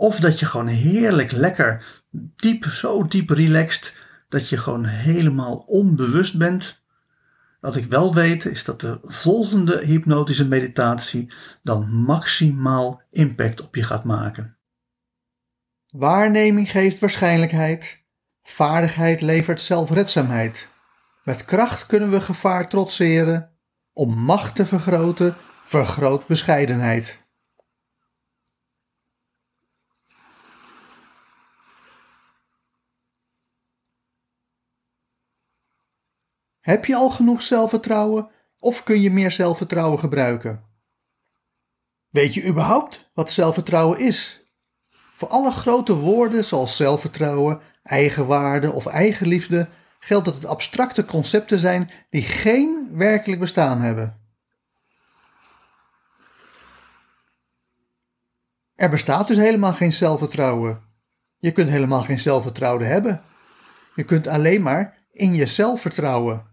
of dat je gewoon heerlijk lekker diep, zo diep relaxed, dat je gewoon helemaal onbewust bent. Wat ik wel weet is dat de volgende hypnotische meditatie dan maximaal impact op je gaat maken. Waarneming geeft waarschijnlijkheid. Vaardigheid levert zelfredzaamheid. Met kracht kunnen we gevaar trotseren. Om macht te vergroten, vergroot bescheidenheid. Heb je al genoeg zelfvertrouwen of kun je meer zelfvertrouwen gebruiken? Weet je überhaupt wat zelfvertrouwen is? Voor alle grote woorden zoals zelfvertrouwen, eigenwaarde of eigenliefde geldt dat het abstracte concepten zijn die geen werkelijk bestaan hebben. Er bestaat dus helemaal geen zelfvertrouwen. Je kunt helemaal geen zelfvertrouwen hebben. Je kunt alleen maar in jezelf vertrouwen.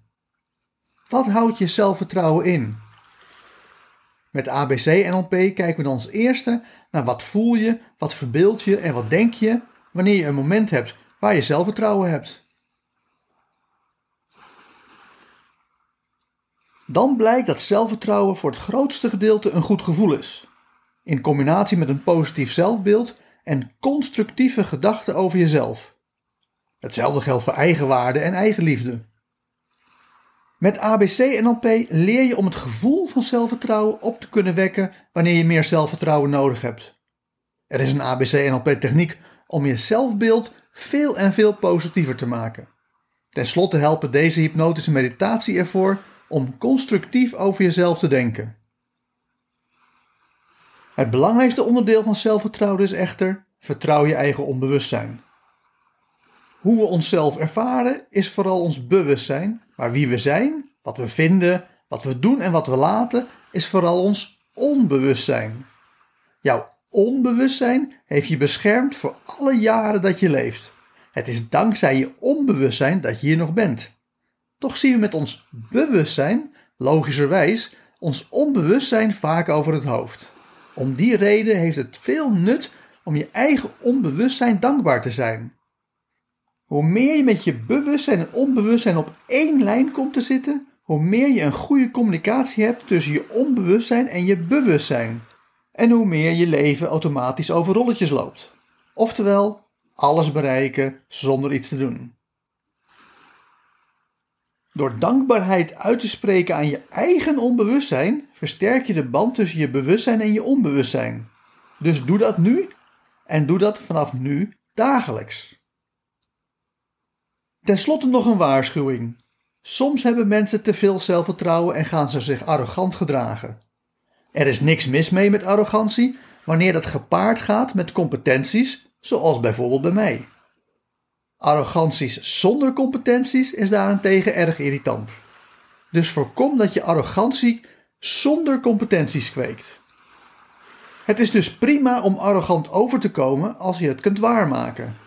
Wat houdt je zelfvertrouwen in? Met ABC NLP kijken we dan als eerste naar wat voel je, wat verbeeld je en wat denk je wanneer je een moment hebt waar je zelfvertrouwen hebt. Dan blijkt dat zelfvertrouwen voor het grootste gedeelte een goed gevoel is. In combinatie met een positief zelfbeeld en constructieve gedachten over jezelf. Hetzelfde geldt voor eigenwaarde en eigenliefde. Met ABC-NLP leer je om het gevoel van zelfvertrouwen op te kunnen wekken wanneer je meer zelfvertrouwen nodig hebt. Er is een ABC-NLP-techniek om je zelfbeeld veel en veel positiever te maken. Ten slotte helpen deze hypnotische meditatie ervoor om constructief over jezelf te denken. Het belangrijkste onderdeel van zelfvertrouwen is echter: vertrouw je eigen onbewustzijn. Hoe we onszelf ervaren is vooral ons bewustzijn, maar wie we zijn, wat we vinden, wat we doen en wat we laten, is vooral ons onbewustzijn. Jouw onbewustzijn heeft je beschermd voor alle jaren dat je leeft. Het is dankzij je onbewustzijn dat je hier nog bent. Toch zien we met ons bewustzijn, logischerwijs, ons onbewustzijn vaak over het hoofd. Om die reden heeft het veel nut om je eigen onbewustzijn dankbaar te zijn. Hoe meer je met je bewustzijn en onbewustzijn op één lijn komt te zitten, hoe meer je een goede communicatie hebt tussen je onbewustzijn en je bewustzijn. En hoe meer je leven automatisch over rolletjes loopt. Oftewel, alles bereiken zonder iets te doen. Door dankbaarheid uit te spreken aan je eigen onbewustzijn, versterk je de band tussen je bewustzijn en je onbewustzijn. Dus doe dat nu en doe dat vanaf nu dagelijks. Ten slotte nog een waarschuwing. Soms hebben mensen te veel zelfvertrouwen en gaan ze zich arrogant gedragen. Er is niks mis mee met arrogantie wanneer dat gepaard gaat met competenties, zoals bijvoorbeeld bij mij. Arroganties zonder competenties is daarentegen erg irritant. Dus voorkom dat je arrogantie zonder competenties kweekt. Het is dus prima om arrogant over te komen als je het kunt waarmaken.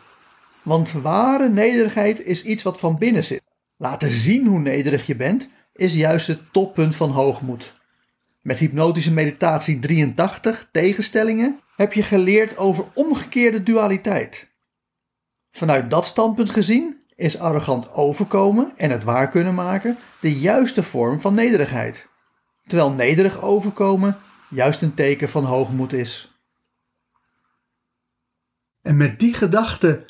Want ware nederigheid is iets wat van binnen zit. Laten zien hoe nederig je bent is juist het toppunt van hoogmoed. Met hypnotische meditatie 83 tegenstellingen heb je geleerd over omgekeerde dualiteit. Vanuit dat standpunt gezien is arrogant overkomen en het waar kunnen maken de juiste vorm van nederigheid. Terwijl nederig overkomen juist een teken van hoogmoed is. En met die gedachte